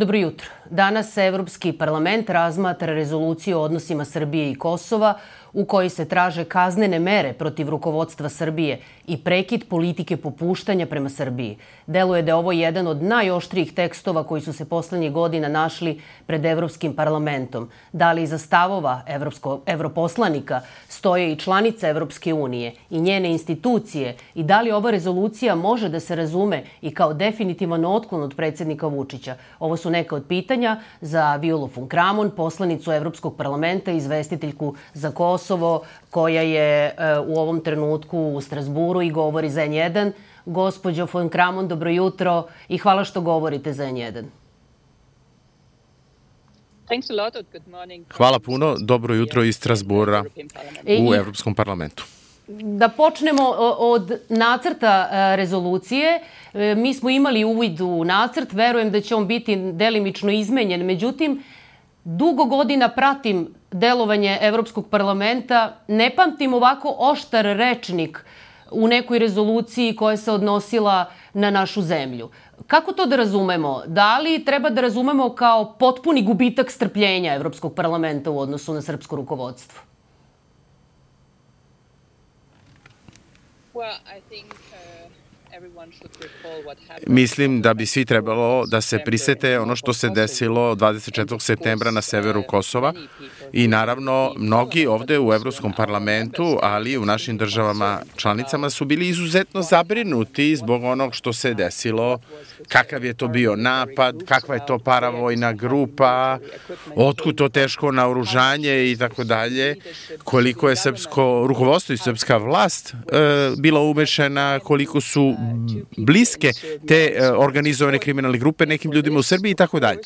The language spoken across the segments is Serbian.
Dobro jutro. Danas Evropski parlament razmatra rezoluciju o odnosima Srbije i Kosova u kojoj se traže kaznene mere protiv rukovodstva Srbije i prekid politike popuštanja prema Srbiji. Deluje da je ovo jedan od najoštrijih tekstova koji su se poslednjih godina našli pred Evropskim parlamentom. Da li iza stavova evropsko, evroposlanika stoje i članice Evropske unije i njene institucije i da li ova rezolucija može da se razume i kao definitivan otklon od predsednika Vučića? Ovo su neka od pitanja za Violu von Kramon, poslanicu Evropskog parlamenta i izvestiteljku za Kosovo, koja je e, u ovom trenutku u Strasburu i govori za N1. Gospođo von Kramon, dobro jutro i hvala što govorite za N1. Hvala puno, dobro jutro iz Strasbura u Evropskom parlamentu da počnemo od nacrta e, rezolucije. E, mi smo imali uvid u nacrt, verujem da će on biti delimično izmenjen. Međutim, dugo godina pratim delovanje Evropskog parlamenta. Ne pamtim ovako oštar rečnik u nekoj rezoluciji koja se odnosila na našu zemlju. Kako to da razumemo? Da li treba da razumemo kao potpuni gubitak strpljenja Evropskog parlamenta u odnosu na srpsko rukovodstvo? Well, I think Mislim da bi svi trebalo da se prisete ono što se desilo 24. septembra na severu Kosova i naravno mnogi ovde u Evropskom parlamentu, ali i u našim državama članicama su bili izuzetno zabrinuti zbog onog što se desilo, kakav je to bio napad, kakva je to paravojna grupa, otkud to teško naoružanje i tako dalje, koliko je srpsko rukovodstvo i srpska vlast e, bila umešena, koliko su bliske te e, organizovane kriminalne grupe nekim ljudima u Srbiji i tako dalje.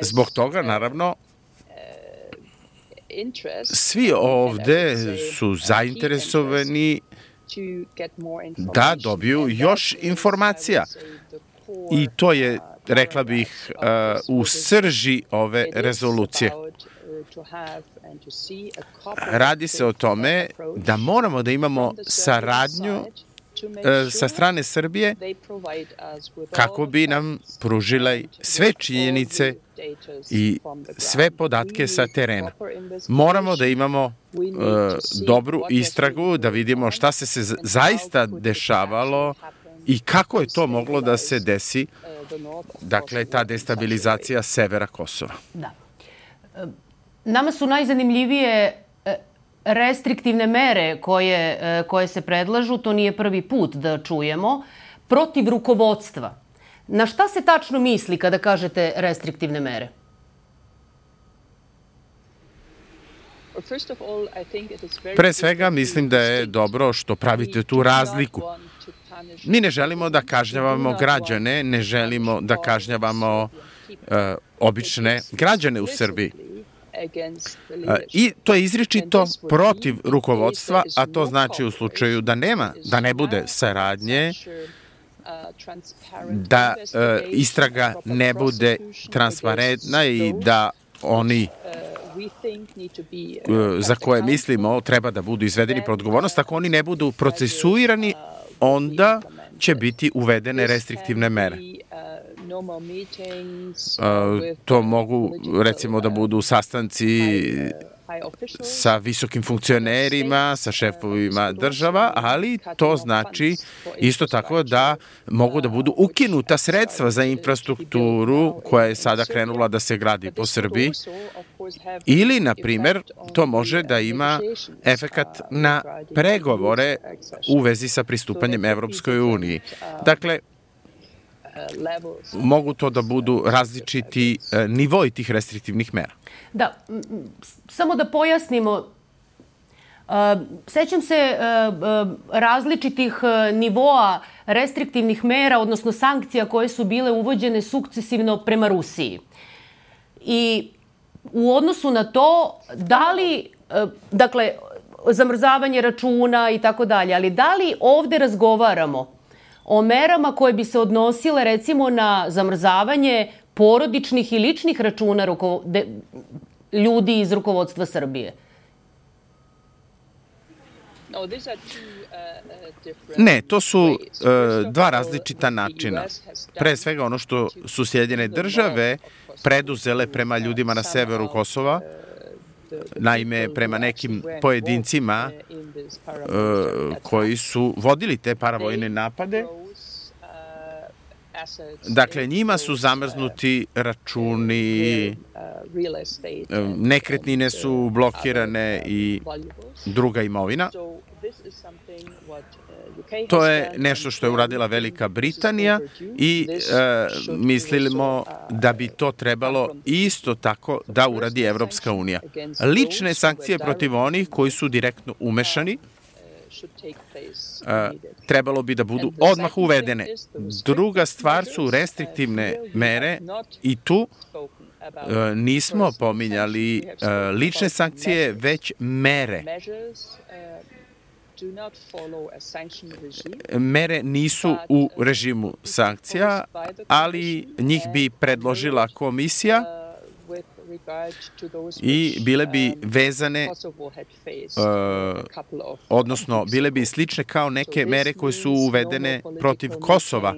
Zbog toga, naravno, svi ovde su zainteresovani da dobiju još informacija. I to je, rekla bih, e, u srži ove rezolucije. Radi se o tome da moramo da imamo saradnju sa strane Srbije kako bi nam pružile sve činjenice i sve podatke sa terena. Moramo da imamo e, dobru istragu, da vidimo šta se se zaista dešavalo i kako je to moglo da se desi, dakle, ta destabilizacija severa Kosova. Da. E, nama su najzanimljivije restriktivne mere koje, e, koje se predlažu, to nije prvi put da čujemo, protiv rukovodstva. Na šta se tačno misli kada kažete restriktivne mere? Pre svega mislim da je dobro što pravite tu razliku. Mi ne želimo da kažnjavamo građane, ne želimo da kažnjavamo uh, obične građane u Srbiji. I to je izričito protiv rukovodstva, a to znači u slučaju da nema, da ne bude saradnje, da e, istraga ne bude transparentna i da oni e, za koje mislimo treba da budu izvedeni pod odgovornost, ako oni ne budu procesuirani, onda će biti uvedene restriktivne mere. To mogu recimo da budu sastanci sa visokim funkcionerima, sa šefovima država, ali to znači isto tako da mogu da budu ukinuta sredstva za infrastrukturu koja je sada krenula da se gradi po Srbiji ili, na primer, to može da ima efekat na pregovore u vezi sa pristupanjem Evropskoj uniji. Dakle, mogu to da budu različiti e, nivoi tih restriktivnih mera. Da, samo da pojasnimo, e, Sećam se e, različitih nivoa restriktivnih mera, odnosno sankcija koje su bile uvođene sukcesivno prema Rusiji. I u odnosu na to, da li, dakle, zamrzavanje računa i tako dalje, ali da li ovde razgovaramo o merama koje bi se odnosile recimo na zamrzavanje porodičnih i ličnih računa de, ljudi iz rukovodstva Srbije? Ne, to su uh, dva različita načina. Pre svega ono što su Sjedinjene države preduzele prema ljudima na severu Kosova, naime prema nekim pojedincima uh, koji su vodili te paravojne napade, Dakle, njima su zamrznuti računi, nekretnine su blokirane i druga imovina. To je nešto što je uradila Velika Britanija i e, mislimo da bi to trebalo isto tako da uradi Evropska unija. Lične sankcije protiv onih koji su direktno umešani trebalo bi da budu odmah uvedene. Druga stvar su restriktivne mere i tu nismo pominjali lične sankcije, već mere. Mere nisu u režimu sankcija, ali njih bi predložila komisija i bile bi um, vezane, uh, odnosno bile bi slične kao neke mere koje su uvedene protiv Kosova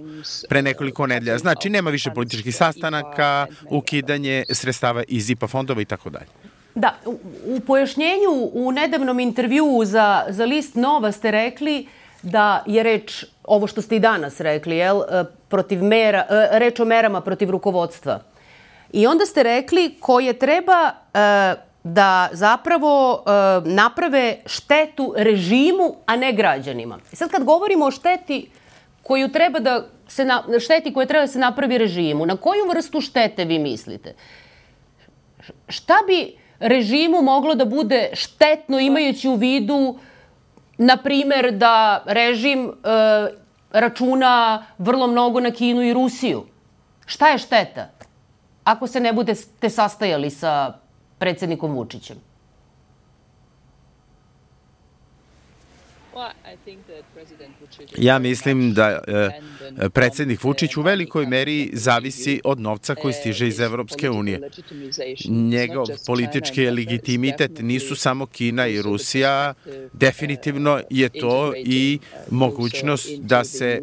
pre nekoliko uh, nedelja. Znači, nema više političkih sastanaka, ukidanje sredstava iz IPA fondova i tako dalje. Da, u, u pojašnjenju u nedavnom intervjuu za, za list Nova ste rekli da je reč, ovo što ste i danas rekli, jel, uh, protiv mera, reč o merama protiv rukovodstva I onda ste rekli koje treba e, da zapravo e, naprave štetu režimu, a ne građanima. I sad kad govorimo o šteti koju treba da se na, šteti koje treba da se napravi režimu, na koju vrstu štete vi mislite? Šta bi režimu moglo da bude štetno imajući u vidu, na primer, da režim e, računa vrlo mnogo na Kinu i Rusiju? Šta je šteta? ako se ne budete sastajali sa predsednikom Vučićem? Ja mislim da e, predsednik Vučić u velikoj meri zavisi od novca koji stiže iz Evropske unije. Njegov politički legitimitet nisu samo Kina i Rusija, definitivno je to i mogućnost da se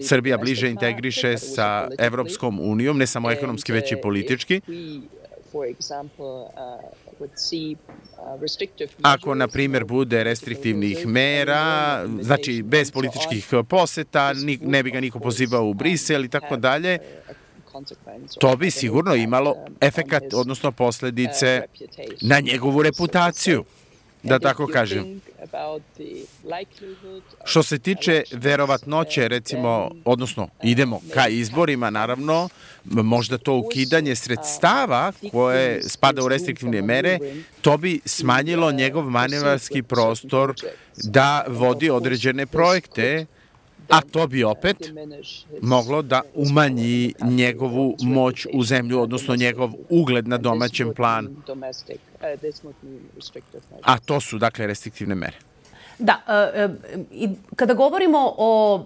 Srbija bliže integriše sa Evropskom unijom, ne samo ekonomski, već i politički. Ako, na primjer, bude restriktivnih mera, znači bez političkih poseta, ne bi ga niko pozivao u Brisel i tako dalje, to bi sigurno imalo efekat, odnosno posledice na njegovu reputaciju da tako kažem. Što se tiče verovatnoće, recimo, odnosno idemo ka izborima, naravno, možda to ukidanje sredstava koje spada u restriktivne mere, to bi smanjilo njegov manevarski prostor da vodi određene projekte, a to bi opet moglo da umanji njegovu moć u zemlju, odnosno njegov ugled na domaćem planu. A to su, dakle, restriktivne mere. Da, e, e, i kada govorimo o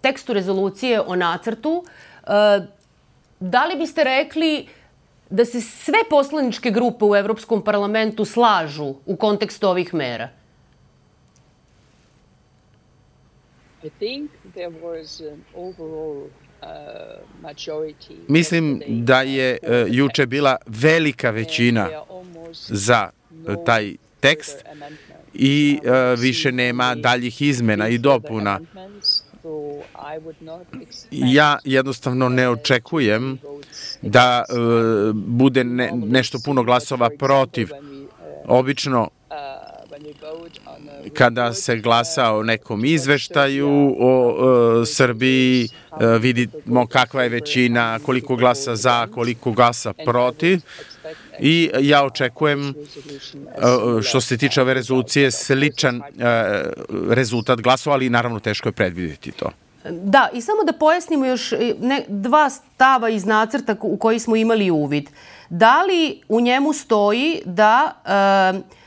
tekstu rezolucije, o nacrtu, e, da li biste rekli da se sve poslaničke grupe u Evropskom parlamentu slažu u kontekstu ovih mera? I think Uh, Mislim da je uh, juče bila velika većina za uh, taj tekst i uh, više nema daljih izmena i dopuna. Ja jednostavno ne očekujem da bude ne, nešto puno glasova protiv. Obično kada se glasa o nekom izveštaju o e, Srbiji, e, vidimo kakva je većina, koliko glasa za, koliko glasa protiv. I ja očekujem, e, što se tiče ove rezolucije, sličan e, rezultat glasova, ali naravno teško je predvidjeti to. Da, i samo da pojasnimo još ne, dva stava iz nacrta u koji smo imali uvid. Da li u njemu stoji da e,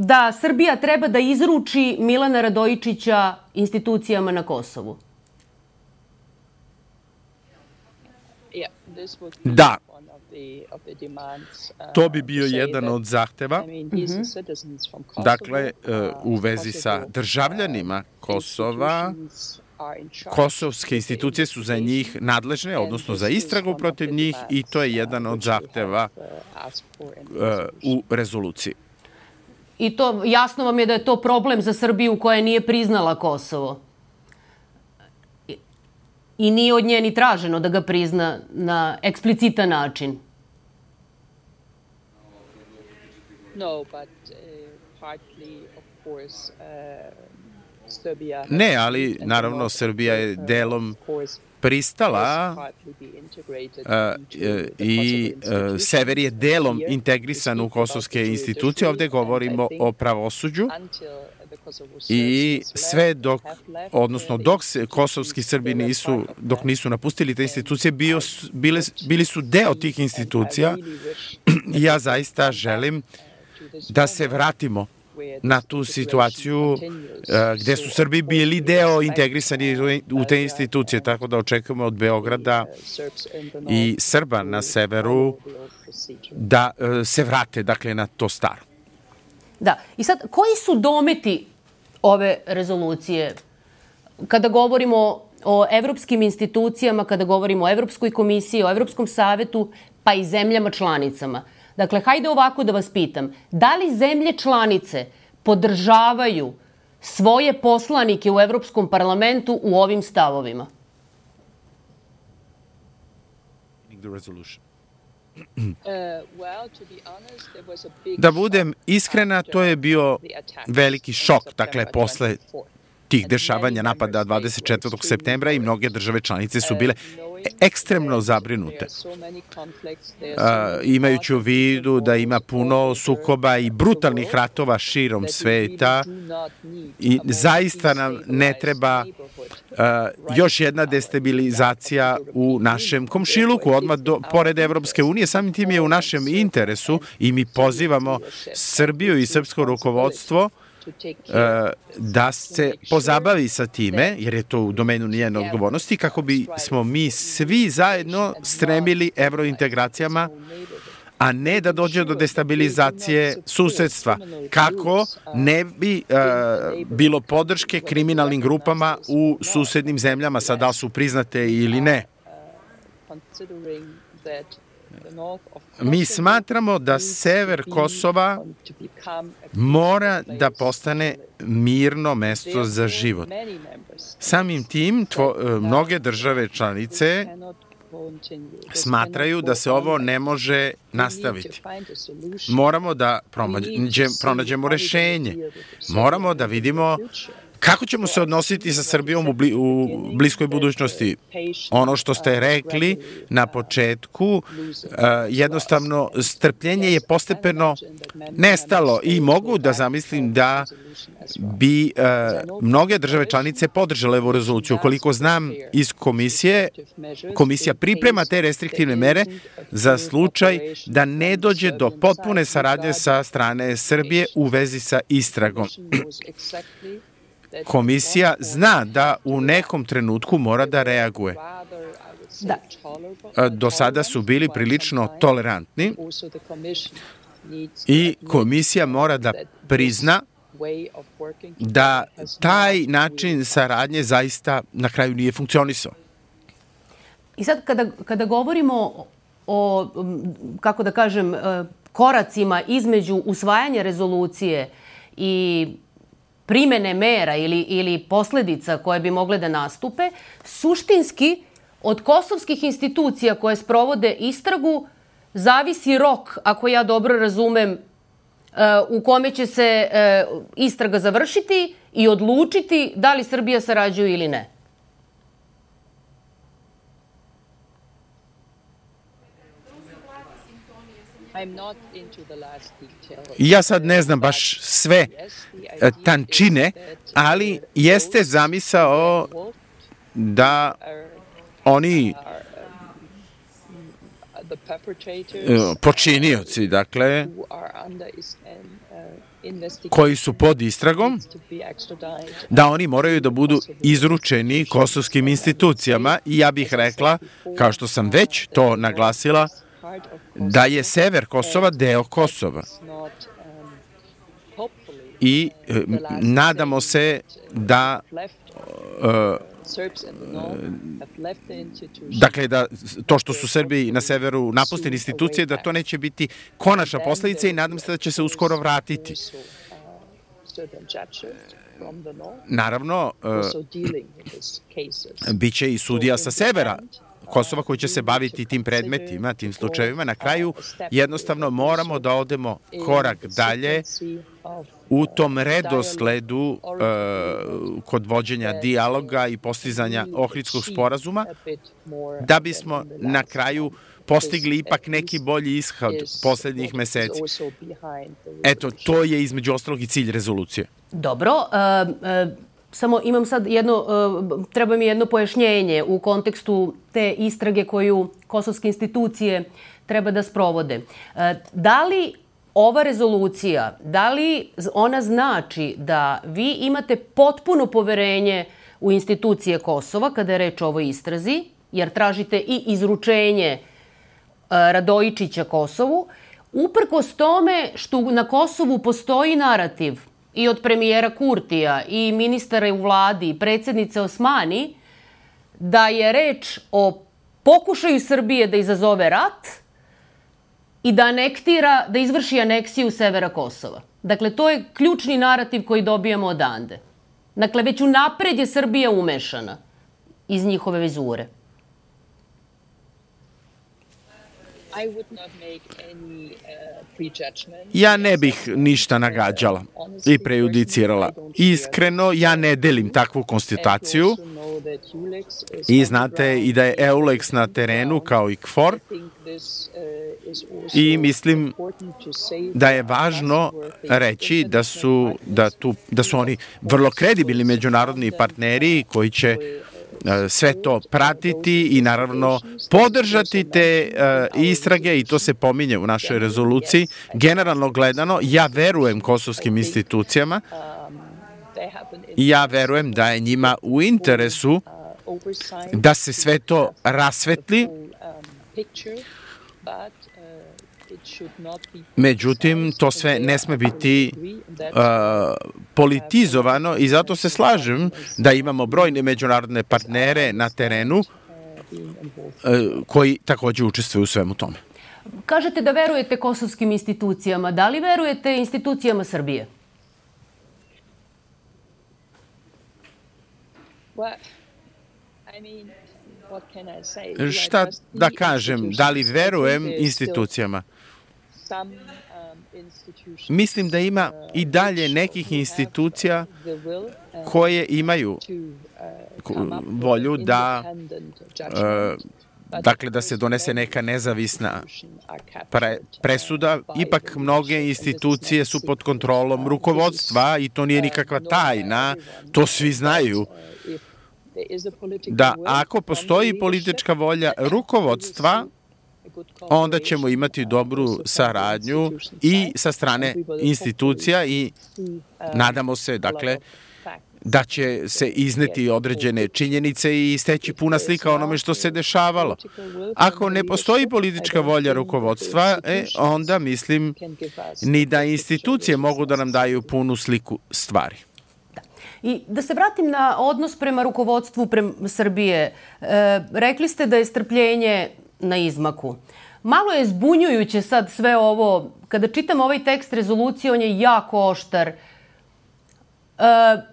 da Srbija treba da izruči Milana Radojičića institucijama na Kosovu? Da, to bi bio jedan od zahteva. Dakle, u vezi sa državljanima Kosova, kosovske institucije su za njih nadležne, odnosno za istragu protiv njih i to je jedan od zahteva u rezoluciji. I to jasno vam je da je to problem za Srbiju koja nije priznala Kosovo. I nije od nje ni traženo da ga prizna na eksplicitan način. No, but uh, partly, of course, uh, Ne, ali naravno Srbija je delom pristala i sever je delom integrisan u kosovske institucije. Ovde govorimo o pravosuđu i sve dok, odnosno dok se kosovski Srbi nisu, dok nisu napustili te institucije, bio, bile, bili su deo tih institucija ja zaista želim da se vratimo na tu situaciju eh, gde su Srbi bili deo integrisani u te institucije, tako da očekujemo od Beograda i Srba na severu da eh, se vrate dakle na to staro. Da, i sad koji su dometi ove rezolucije kada govorimo o evropskim institucijama, kada govorimo o Evropskoj komisiji, o Evropskom savetu, pa i zemljama članicama? Dakle, hajde ovako da vas pitam. Da li zemlje članice podržavaju svoje poslanike u Evropskom parlamentu u ovim stavovima? Da budem iskrena, to je bio veliki šok, dakle, posle tih dešavanja napada 24. septembra i mnoge države članice su bile ekstremno zabrinute. imajući u vidu da ima puno sukoba i brutalnih ratova širom sveta i zaista nam ne treba još jedna destabilizacija u našem komšiluku, odmah do, pored Evropske unije, samim tim je u našem interesu i mi pozivamo Srbiju i srpsko rukovodstvo da se pozabavi sa time, jer je to u domenu njene odgovornosti, kako bi smo mi svi zajedno stremili evrointegracijama, a ne da dođe do destabilizacije susedstva. Kako ne bi uh, bilo podrške kriminalnim grupama u susednim zemljama, sad da su priznate ili ne. Mi smatramo da sever Kosova mora da postane mirno mesto za život. Samim tim, tvo, e, mnoge države članice smatraju da se ovo ne može nastaviti. Moramo da pronađemo rešenje. Moramo da vidimo Kako ćemo se odnositi sa Srbijom u, bli, u bliskoj budućnosti? Ono što ste rekli na početku, uh, jednostavno strpljenje je postepeno nestalo i mogu da zamislim da bi uh, mnoge države članice podržale ovu rezoluciju. Koliko znam iz komisije, komisija priprema te restriktivne mere za slučaj da ne dođe do potpune saradnje sa strane Srbije u vezi sa istragom komisija zna da u nekom trenutku mora da reaguje. Da. Do sada su bili prilično tolerantni i komisija mora da prizna da taj način saradnje zaista na kraju nije funkcionisao. I sad kada, kada govorimo o, kako da kažem, e, koracima između usvajanja rezolucije i primene mera ili, ili posledica koje bi mogle da nastupe, suštinski od kosovskih institucija koje sprovode istragu zavisi rok, ako ja dobro razumem, e, u kome će se e, istraga završiti i odlučiti da li Srbija sarađuje ili ne. Ja sad ne znam baš sve tančine, ali jeste zamisao da oni e, počinioci, dakle, koji su pod istragom, da oni moraju da budu izručeni kosovskim institucijama. I ja bih rekla, kao što sam već to naglasila, da je sever Kosova deo Kosova. I e, nadamo se da e, Dakle, da to što su Srbi na severu napustili institucije, da to neće biti konačna posledica i nadam se da će se uskoro vratiti. Naravno, bit će i sudija sa severa Kosova koji će se baviti tim predmetima, tim slučajevima. Na kraju jednostavno moramo da odemo korak dalje u tom redosledu uh, kod vođenja dijaloga i postizanja Ohridskog sporazuma, da bismo na kraju postigli ipak neki bolji ishod poslednjih meseci. Eto, to je između ostalog i cilj rezolucije. Dobro, uh, uh samo imam sad jedno, e, treba mi jedno pojašnjenje u kontekstu te istrage koju kosovske institucije treba da sprovode. E, da li ova rezolucija, da li ona znači da vi imate potpuno poverenje u institucije Kosova kada je reč o ovoj istrazi, jer tražite i izručenje e, Radojičića Kosovu, uprkos tome što na Kosovu postoji narativ i od premijera Kurtija i ministara u vladi i predsednice Osmani da je reč o pokušaju Srbije da izazove rat i da anektira, da izvrši aneksiju severa Kosova. Dakle, to je ključni narativ koji dobijamo odande. Dakle, već u napred je Srbija umešana iz njihove vizure. Ja ne bih ništa nagađala i prejudicirala. Iskreno, ja ne delim takvu konstataciju. I znate i da je EULEX na terenu kao i KFOR. I mislim da je važno reći da su, da, tu, da su oni vrlo kredibilni međunarodni partneri koji će sve to pratiti i naravno podržati te uh, istrage i to se pominje u našoj rezoluciji. Generalno gledano, ja verujem kosovskim institucijama ja verujem da je njima u interesu da se sve to rasvetli, Međutim, to sve ne sme biti uh, politizovano i zato se slažem da imamo brojne međunarodne partnere na terenu koji takođe učestvuju u svemu tome. Kažete da verujete kosovskim institucijama. Da li verujete institucijama Srbije? Šta da kažem? Da li verujem institucijama? Um, Mislim da ima uh, i dalje nekih institucija uh, koje imaju uh, volju da dakle da se donese neka nezavisna pre, presuda. Ipak mnoge institucije su pod kontrolom rukovodstva i to nije nikakva tajna, to svi znaju. da ako postoji politička volja rukovodstva, onda ćemo imati dobru saradnju i sa strane institucija i nadamo se, dakle, da će se izneti određene činjenice i steći puna slika onome što se dešavalo. Ako ne postoji politička volja rukovodstva, e, onda mislim ni da institucije mogu da nam daju punu sliku stvari. I da se vratim na odnos prema rukovodstvu prema Srbije. E, rekli ste da je strpljenje na izmaku. Malo je zbunjujuće sad sve ovo. Kada čitam ovaj tekst rezolucije, on je jako oštar. E,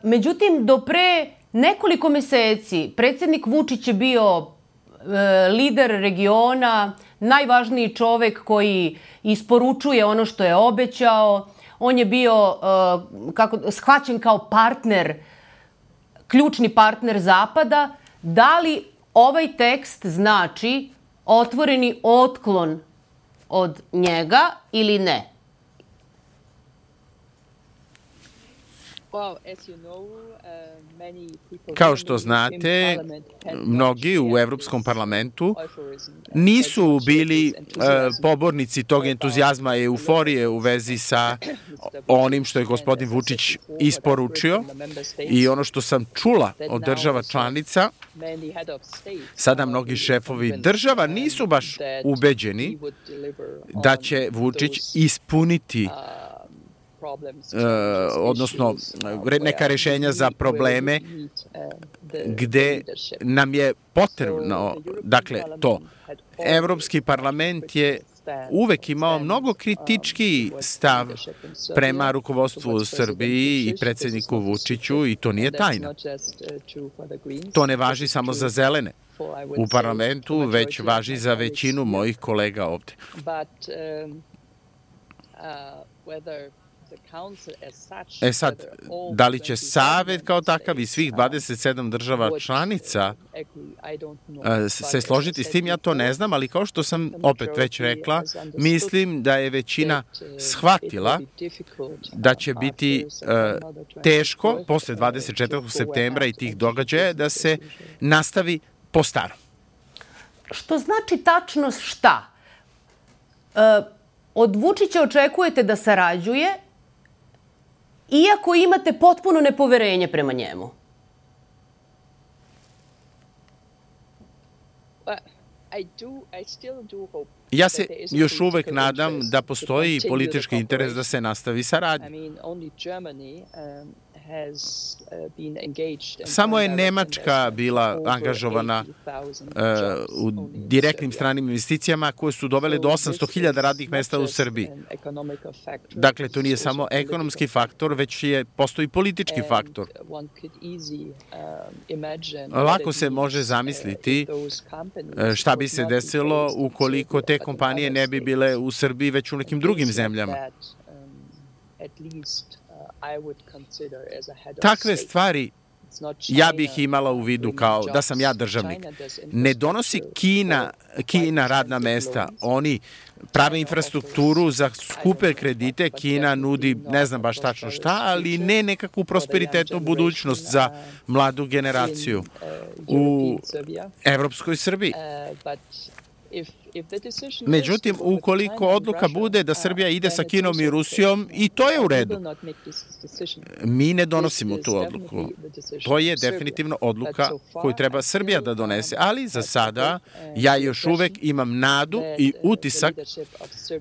međutim, do pre nekoliko meseci predsednik Vučić je bio e, lider regiona, najvažniji čovek koji isporučuje ono što je obećao, On je bio uh, kako, shvaćen kao partner, ključni partner Zapada. Da li ovaj tekst znači otvoreni otklon od njega ili ne? Kao što znate, mnogi u Evropskom parlamentu nisu bili uh, pobornici tog entuzijazma i euforije u vezi sa onim što je gospodin Vučić isporučio i ono što sam čula od država članica, sada mnogi šefovi država nisu baš ubeđeni da će Vučić ispuniti uh, odnosno neka rešenja za probleme gde nam je potrebno, dakle, to. Evropski parlament je uvek imao mnogo kritički stav prema rukovodstvu u Srbiji i predsedniku Vučiću i to nije tajna. To ne važi samo za zelene u parlamentu, već važi za većinu mojih kolega ovde. E sad, da li će Savet kao takav i svih 27 država članica se složiti s tim, ja to ne znam, ali kao što sam opet već rekla, mislim da je većina shvatila da će biti teško posle 24. septembra i tih događaja da se nastavi po starom. Što znači tačno šta? Od Vučića očekujete da sarađuje, iako imate potpuno nepoverenje prema njemu? Ja se još uvek nadam da postoji politički interes da se nastavi saradnja. Samo je Nemačka bila angažovana uh, u direktnim stranim investicijama koje su dovele do 800.000 radnih mesta u Srbiji. Dakle, to nije samo ekonomski faktor, već je postoji politički faktor. Lako se može zamisliti šta bi se desilo ukoliko te kompanije ne bi bile u Srbiji, već u nekim drugim zemljama. Takve stvari ja bih imala u vidu kao da sam ja državnik. Ne donosi Kina, Kina radna mesta, oni prave infrastrukturu za skupe kredite, Kina nudi ne znam baš tačno šta, ali ne nekakvu prosperitetnu budućnost za mladu generaciju u Evropskoj Srbiji. Međutim, ukoliko odluka bude da Srbija ide sa Kinom i Rusijom, i to je u redu. Mi ne donosimo tu odluku. To je definitivno odluka koju treba Srbija da donese, ali za sada ja još uvek imam nadu i utisak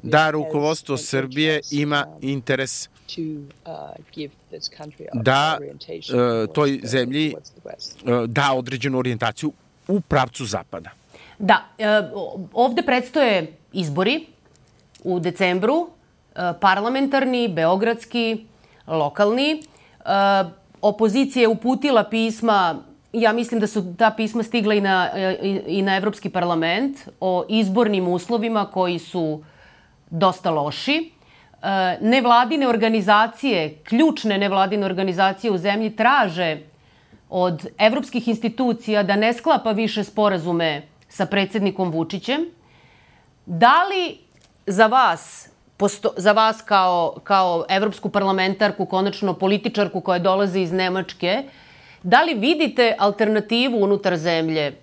da rukovodstvo Srbije ima interes da uh, toj zemlji uh, da određenu orijentaciju u pravcu zapada. Da, e, ovde predstoje izbori u decembru, e, parlamentarni, beogradski, lokalni. E, opozicija je uputila pisma, ja mislim da su ta pisma stigla i na, i na Evropski parlament, o izbornim uslovima koji su dosta loši. Nevladine organizacije, ključne nevladine organizacije u zemlji traže od evropskih institucija da ne sklapa više sporazume sa predsednikom Vučićem. Da li za vas, posto, za vas kao, kao evropsku parlamentarku, konačno političarku koja dolazi iz Nemačke, da li vidite alternativu unutar zemlje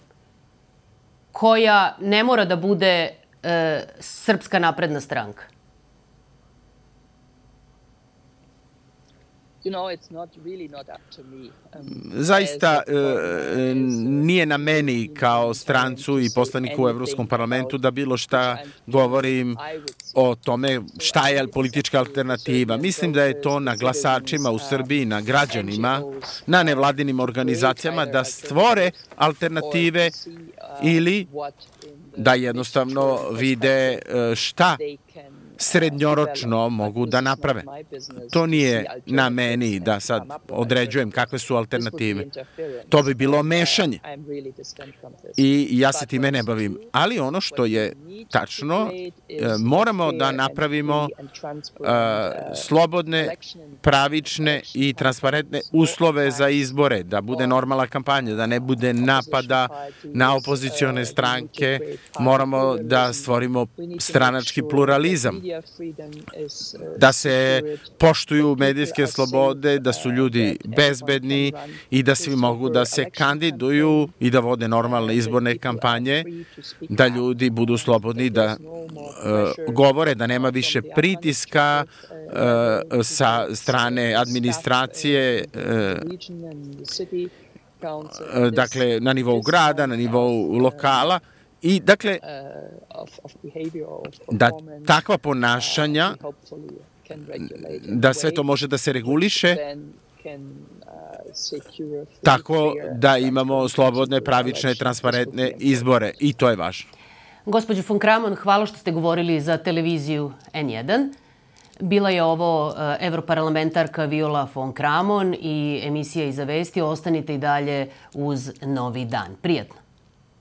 koja ne mora da bude e, Srpska napredna stranka? Um, Zaista e, nije na meni kao strancu i poslaniku u Evropskom parlamentu da bilo šta govorim o tome šta je politička alternativa. Mislim da je to na glasačima u Srbiji, na građanima, na nevladinim organizacijama da stvore alternative ili da jednostavno vide šta srednjoročno mogu da naprave. To nije na meni da sad određujem kakve su alternative. To bi bilo mešanje. I ja se time ne bavim. Ali ono što je tačno, e, moramo da napravimo uh, slobodne, pravične i transparentne uslove za izbore, da bude normalna kampanja, da ne bude napada na opozicione stranke. Moramo da stvorimo stranački pluralizam da se poštuju medijske slobode, da su ljudi bezbedni i da svi mogu da se kandiduju i da vode normalne izborne kampanje, da ljudi budu slobodni da uh, govore da nema više pritiska uh, sa strane administracije uh, dakle na nivou grada, na nivou lokala i dakle da takva ponašanja da sve to može da se reguliše tako da imamo slobodne, pravične, transparentne izbore i to je važno. Gospođo von Kramon, hvala što ste govorili za televiziju N1. Bila je ovo evroparlamentarka Viola von Kramon i emisija Iza vesti. Ostanite i dalje uz Novi dan. Prijetno.